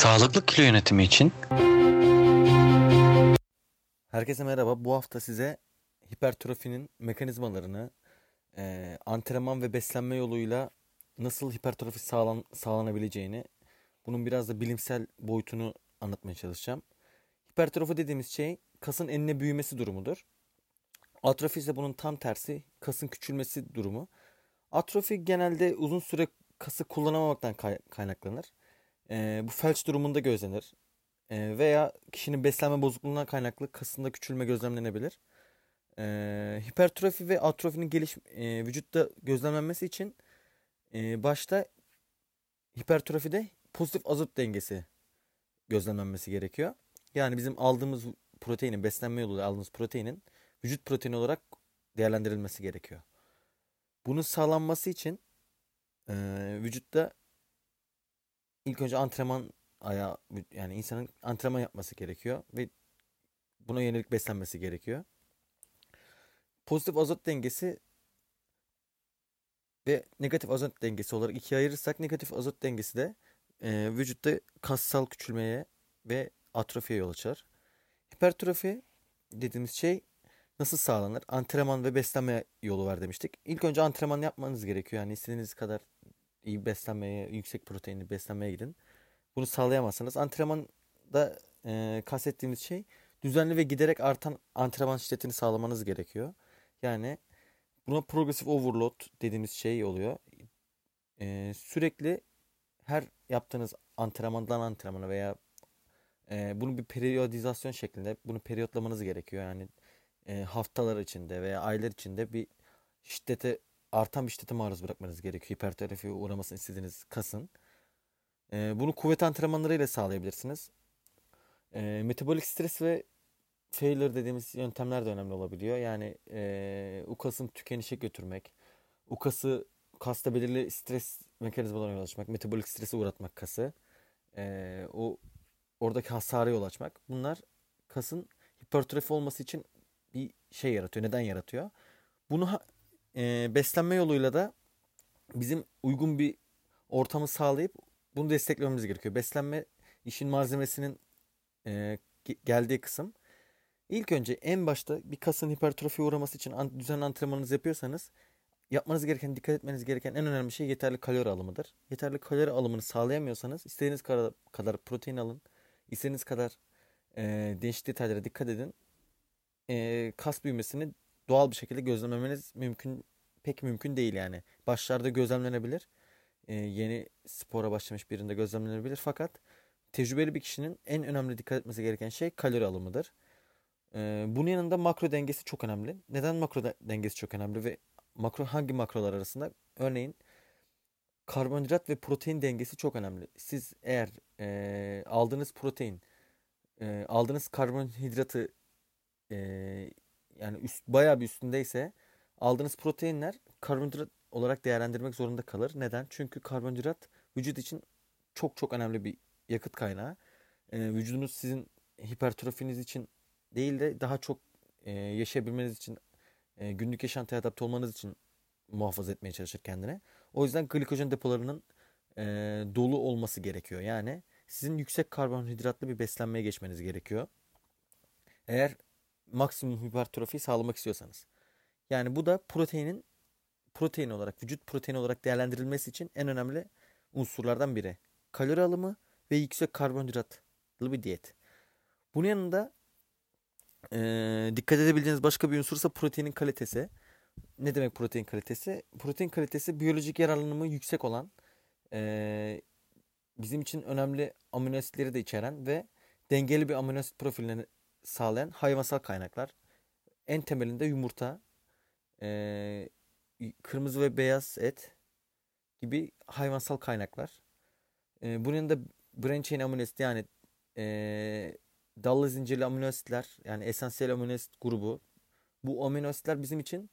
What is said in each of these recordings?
Sağlıklı kilo yönetimi için Herkese merhaba. Bu hafta size hipertrofinin mekanizmalarını, e, antrenman ve beslenme yoluyla nasıl hipertrofi sağlan, sağlanabileceğini, bunun biraz da bilimsel boyutunu anlatmaya çalışacağım. Hipertrofi dediğimiz şey kasın enine büyümesi durumudur. Atrofi ise bunun tam tersi, kasın küçülmesi durumu. Atrofi genelde uzun süre kası kullanamamaktan kay- kaynaklanır. E, bu felç durumunda gözlenir. E, veya kişinin beslenme bozukluğundan kaynaklı kasında küçülme gözlemlenebilir. E, hipertrofi ve atrofinin geliş e, vücutta gözlemlenmesi için e, başta hipertrofide pozitif azot dengesi gözlemlenmesi gerekiyor. Yani bizim aldığımız proteinin, beslenme yoluyla aldığımız proteinin vücut proteini olarak değerlendirilmesi gerekiyor. Bunun sağlanması için e, vücutta ilk önce antrenman aya yani insanın antrenman yapması gerekiyor ve buna yönelik beslenmesi gerekiyor. Pozitif azot dengesi ve negatif azot dengesi olarak ikiye ayırırsak negatif azot dengesi de e, vücutta kassal küçülmeye ve atrofiye yol açar. Hipertrofi dediğimiz şey nasıl sağlanır? Antrenman ve beslenme yolu var demiştik. İlk önce antrenman yapmanız gerekiyor. Yani istediğiniz kadar iyi beslenmeye, yüksek proteinli beslenmeye gidin. Bunu sağlayamazsanız antrenmanda e, kastettiğimiz şey düzenli ve giderek artan antrenman şiddetini sağlamanız gerekiyor. Yani buna progresif overload dediğimiz şey oluyor. E, sürekli her yaptığınız antrenmandan antrenmana veya e, bunu bir periyodizasyon şeklinde bunu periyotlamanız gerekiyor. Yani e, haftalar içinde veya aylar içinde bir şiddete artan bir şiddete maruz bırakmanız gerekiyor. Hipertrofiye uğramasını istediğiniz kasın. E, bunu kuvvet antrenmanlarıyla sağlayabilirsiniz. E, metabolik stres ve failure dediğimiz yöntemler de önemli olabiliyor. Yani e, UKAS'ın tükenişe götürmek, UKAS'ı kasta belirli stres mekanizmalarına yol açmak, metabolik strese uğratmak kası, e, o oradaki hasara yol açmak. Bunlar kasın hipertrofi olması için bir şey yaratıyor. Neden yaratıyor? Bunu e, beslenme yoluyla da bizim uygun bir ortamı sağlayıp bunu desteklememiz gerekiyor. Beslenme işin malzemesinin e, geldiği kısım. İlk önce en başta bir kasın hipertrofi uğraması için düzenli antrenmanınızı yapıyorsanız yapmanız gereken, dikkat etmeniz gereken en önemli şey yeterli kalori alımıdır. Yeterli kalori alımını sağlayamıyorsanız istediğiniz kadar, kadar protein alın. istediğiniz kadar e, değişik detaylara dikkat edin. E, kas büyümesini doğal bir şekilde gözlemlemeniz mümkün pek mümkün değil yani. Başlarda gözlemlenebilir e, yeni spora başlamış birinde gözlemlenebilir. Fakat tecrübeli bir kişinin en önemli dikkat etmesi gereken şey kalori alımıdır. E, bunun yanında makro dengesi çok önemli. Neden makro dengesi çok önemli ve makro hangi makrolar arasında? Örneğin karbonhidrat ve protein dengesi çok önemli. Siz eğer e, aldığınız protein, e, aldığınız karbonhidratı e, yani üst, bayağı bir üstündeyse aldığınız proteinler karbonhidrat olarak değerlendirmek zorunda kalır. Neden? Çünkü karbonhidrat vücut için çok çok önemli bir yakıt kaynağı. E, vücudunuz sizin hipertrofiniz için değil de daha çok e, yaşayabilmeniz için, e, günlük yaşantıya adapte olmanız için muhafaza etmeye çalışır kendine. O yüzden glikojen depolarının e, dolu olması gerekiyor. Yani sizin yüksek karbonhidratlı bir beslenmeye geçmeniz gerekiyor. Eğer maksimum hipertrofi sağlamak istiyorsanız. Yani bu da proteinin protein olarak, vücut proteini olarak değerlendirilmesi için en önemli unsurlardan biri. Kalori alımı ve yüksek karbonhidratlı bir diyet. Bunun yanında e, dikkat edebileceğiniz başka bir unsursa proteinin kalitesi. Ne demek protein kalitesi? Protein kalitesi biyolojik yararlanımı yüksek olan, e, bizim için önemli amino asitleri de içeren ve dengeli bir amino asit profilini sağlayan hayvansal kaynaklar. En temelinde yumurta, e, kırmızı ve beyaz et gibi hayvansal kaynaklar. E, bunun da branch chain amino asit yani e, dallı zincirli amino asitler yani esansiyel amino asit grubu. Bu amino asitler bizim için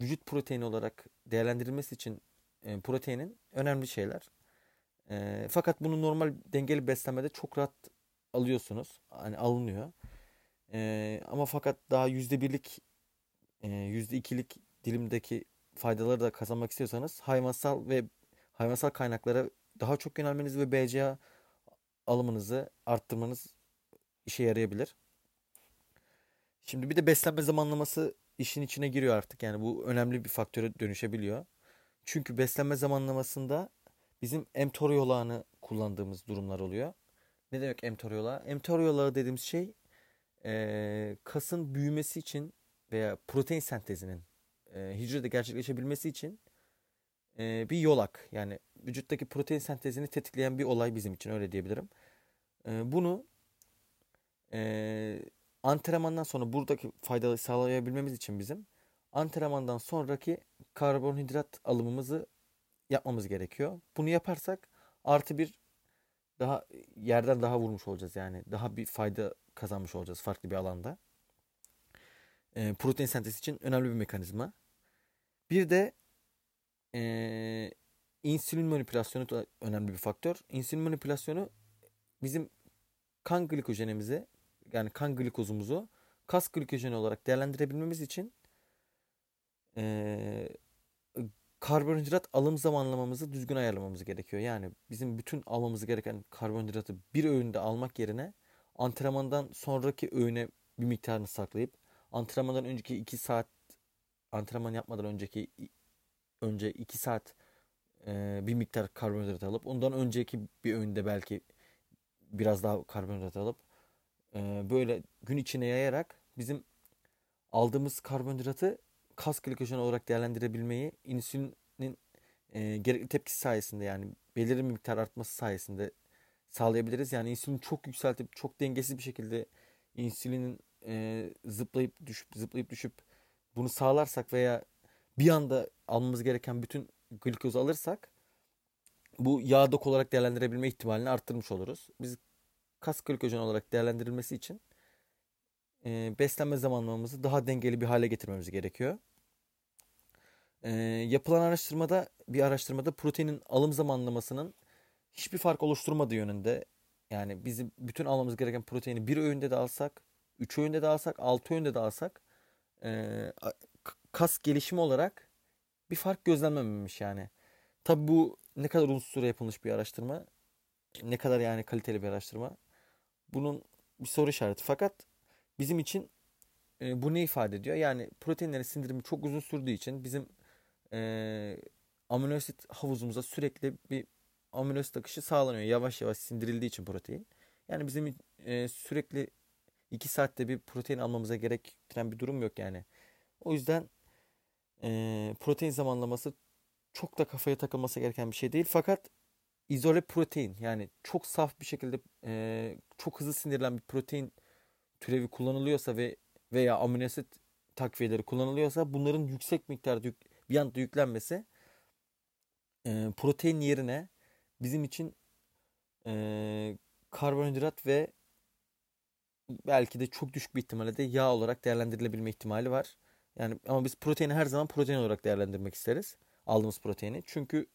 vücut proteini olarak değerlendirilmesi için e, proteinin önemli şeyler. E, fakat bunu normal dengeli beslenmede çok rahat alıyorsunuz. Hani alınıyor. E, ama fakat daha yüzde birlik e, yüzde ikilik dilimdeki faydaları da kazanmak istiyorsanız hayvansal ve hayvansal kaynaklara daha çok yönelmeniz ve BCA alımınızı arttırmanız işe yarayabilir. Şimdi bir de beslenme zamanlaması işin içine giriyor artık. Yani bu önemli bir faktöre dönüşebiliyor. Çünkü beslenme zamanlamasında bizim mTOR yolağını kullandığımız durumlar oluyor. Ne demek mTOR yolağı? mTOR yolağı dediğimiz şey e, kasın büyümesi için veya protein sentezinin e, hücrede gerçekleşebilmesi için e, bir yolak. Yani vücuttaki protein sentezini tetikleyen bir olay bizim için öyle diyebilirim. E, bunu e, antrenmandan sonra buradaki faydalı sağlayabilmemiz için bizim antrenmandan sonraki karbonhidrat alımımızı yapmamız gerekiyor. Bunu yaparsak artı bir daha yerden daha vurmuş olacağız yani. Daha bir fayda kazanmış olacağız farklı bir alanda. E, protein sentezi için önemli bir mekanizma. Bir de e, insülin manipülasyonu da önemli bir faktör. İnsülin manipülasyonu bizim kan glikojenimizi yani kan glikozumuzu kas glikojeni olarak değerlendirebilmemiz için e, karbonhidrat alım zamanlamamızı düzgün ayarlamamız gerekiyor. Yani bizim bütün almamız gereken karbonhidratı bir öğünde almak yerine antrenmandan sonraki öğüne bir miktarını saklayıp antrenmandan önceki 2 saat antrenman yapmadan önceki önce 2 saat e, bir miktar karbonhidrat alıp ondan önceki bir öğünde belki biraz daha karbonhidrat alıp e, böyle gün içine yayarak bizim aldığımız karbonhidratı kas glikojen olarak değerlendirebilmeyi insülinin e, gerekli tepkisi sayesinde yani belirli bir miktar artması sayesinde sağlayabiliriz. Yani insülin çok yükseltip çok dengesiz bir şekilde insülinin e, zıplayıp düşüp zıplayıp düşüp bunu sağlarsak veya bir anda almamız gereken bütün glikozu alırsak bu yağ dok olarak değerlendirebilme ihtimalini arttırmış oluruz. Biz kas glikojen olarak değerlendirilmesi için e, beslenme zamanlamamızı daha dengeli bir hale getirmemiz gerekiyor. E, yapılan araştırmada bir araştırmada proteinin alım zamanlamasının hiçbir fark oluşturmadığı yönünde yani bizim bütün almamız gereken proteini bir öğünde de alsak, üç öğünde de alsak, altı öğünde de alsak e, kas gelişimi olarak bir fark gözlenmemiş yani. Tabi bu ne kadar uzun süre yapılmış bir araştırma, ne kadar yani kaliteli bir araştırma. Bunun bir soru işareti. Fakat bizim için e, bu ne ifade ediyor? Yani proteinlerin sindirimi çok uzun sürdüğü için bizim e, amino asit havuzumuza sürekli bir amino asit akışı sağlanıyor. Yavaş yavaş sindirildiği için protein. Yani bizim e, sürekli 2 saatte bir protein almamıza gerektiren bir durum yok yani. O yüzden e, protein zamanlaması çok da kafaya takılması gereken bir şey değil. Fakat izole protein yani çok saf bir şekilde e, çok hızlı sindirilen bir protein türevi kullanılıyorsa ve veya amino asit takviyeleri kullanılıyorsa bunların yüksek miktarda yük, bir anda yüklenmesi e, protein yerine bizim için e, karbonhidrat ve belki de çok düşük bir ihtimalle de yağ olarak değerlendirilebilme ihtimali var. Yani ama biz proteini her zaman protein olarak değerlendirmek isteriz. Aldığımız proteini. Çünkü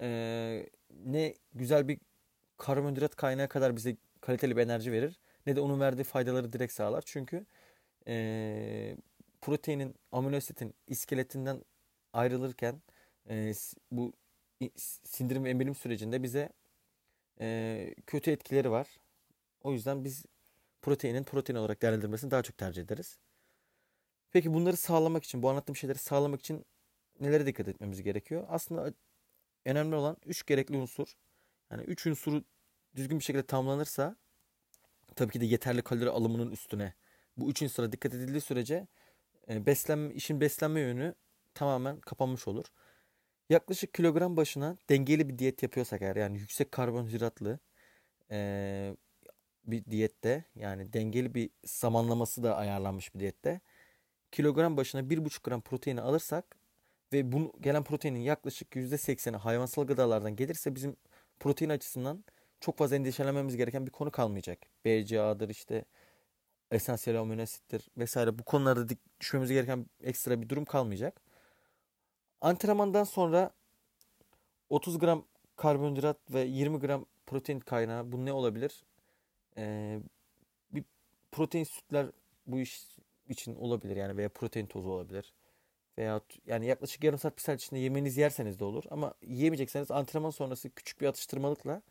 e, ne güzel bir karbonhidrat kaynağı kadar bize kaliteli bir enerji verir. Ne de onun verdiği faydaları direkt sağlar. Çünkü e, proteinin amino asitin iskeletinden ayrılırken e, bu sindirim ve emilim sürecinde bize e, kötü etkileri var. O yüzden biz proteinin protein olarak değerlendirmesini daha çok tercih ederiz. Peki bunları sağlamak için, bu anlattığım şeyleri sağlamak için nelere dikkat etmemiz gerekiyor? Aslında önemli olan 3 gerekli unsur. Yani 3 unsuru düzgün bir şekilde tamamlanırsa tabii ki de yeterli kalori alımının üstüne bu 3 unsura dikkat edildiği sürece e, beslenme, işin beslenme yönü tamamen kapanmış olur. Yaklaşık kilogram başına dengeli bir diyet yapıyorsak eğer yani yüksek karbonhidratlı e, bir diyette yani dengeli bir zamanlaması da ayarlanmış bir diyette kilogram başına 1,5 gram proteini alırsak ve bu gelen proteinin yaklaşık %80'i hayvansal gıdalardan gelirse bizim protein açısından çok fazla endişelenmemiz gereken bir konu kalmayacak. BCA'dır işte esansiyel amino asittir vesaire bu konularda düşmemiz gereken ekstra bir durum kalmayacak. Antrenmandan sonra 30 gram karbonhidrat ve 20 gram protein kaynağı bu ne olabilir? Ee, bir protein sütler bu iş için olabilir yani veya protein tozu olabilir. Veya yani yaklaşık yarım saat bir saat içinde yemeğinizi yerseniz de olur. Ama yiyemeyecekseniz antrenman sonrası küçük bir atıştırmalıkla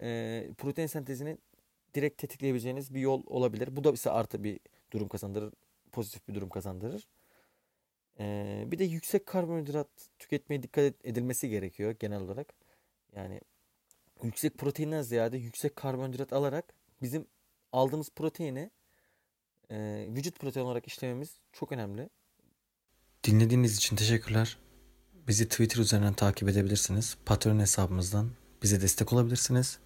e, protein sentezini direkt tetikleyebileceğiniz bir yol olabilir. Bu da ise artı bir durum kazandırır. Pozitif bir durum kazandırır. E, bir de yüksek karbonhidrat tüketmeye dikkat edilmesi gerekiyor genel olarak. Yani yüksek proteinden ziyade yüksek karbonhidrat alarak bizim aldığımız proteini e, vücut proteini olarak işlememiz çok önemli. Dinlediğiniz için teşekkürler. Bizi Twitter üzerinden takip edebilirsiniz. Patreon hesabımızdan bize destek olabilirsiniz.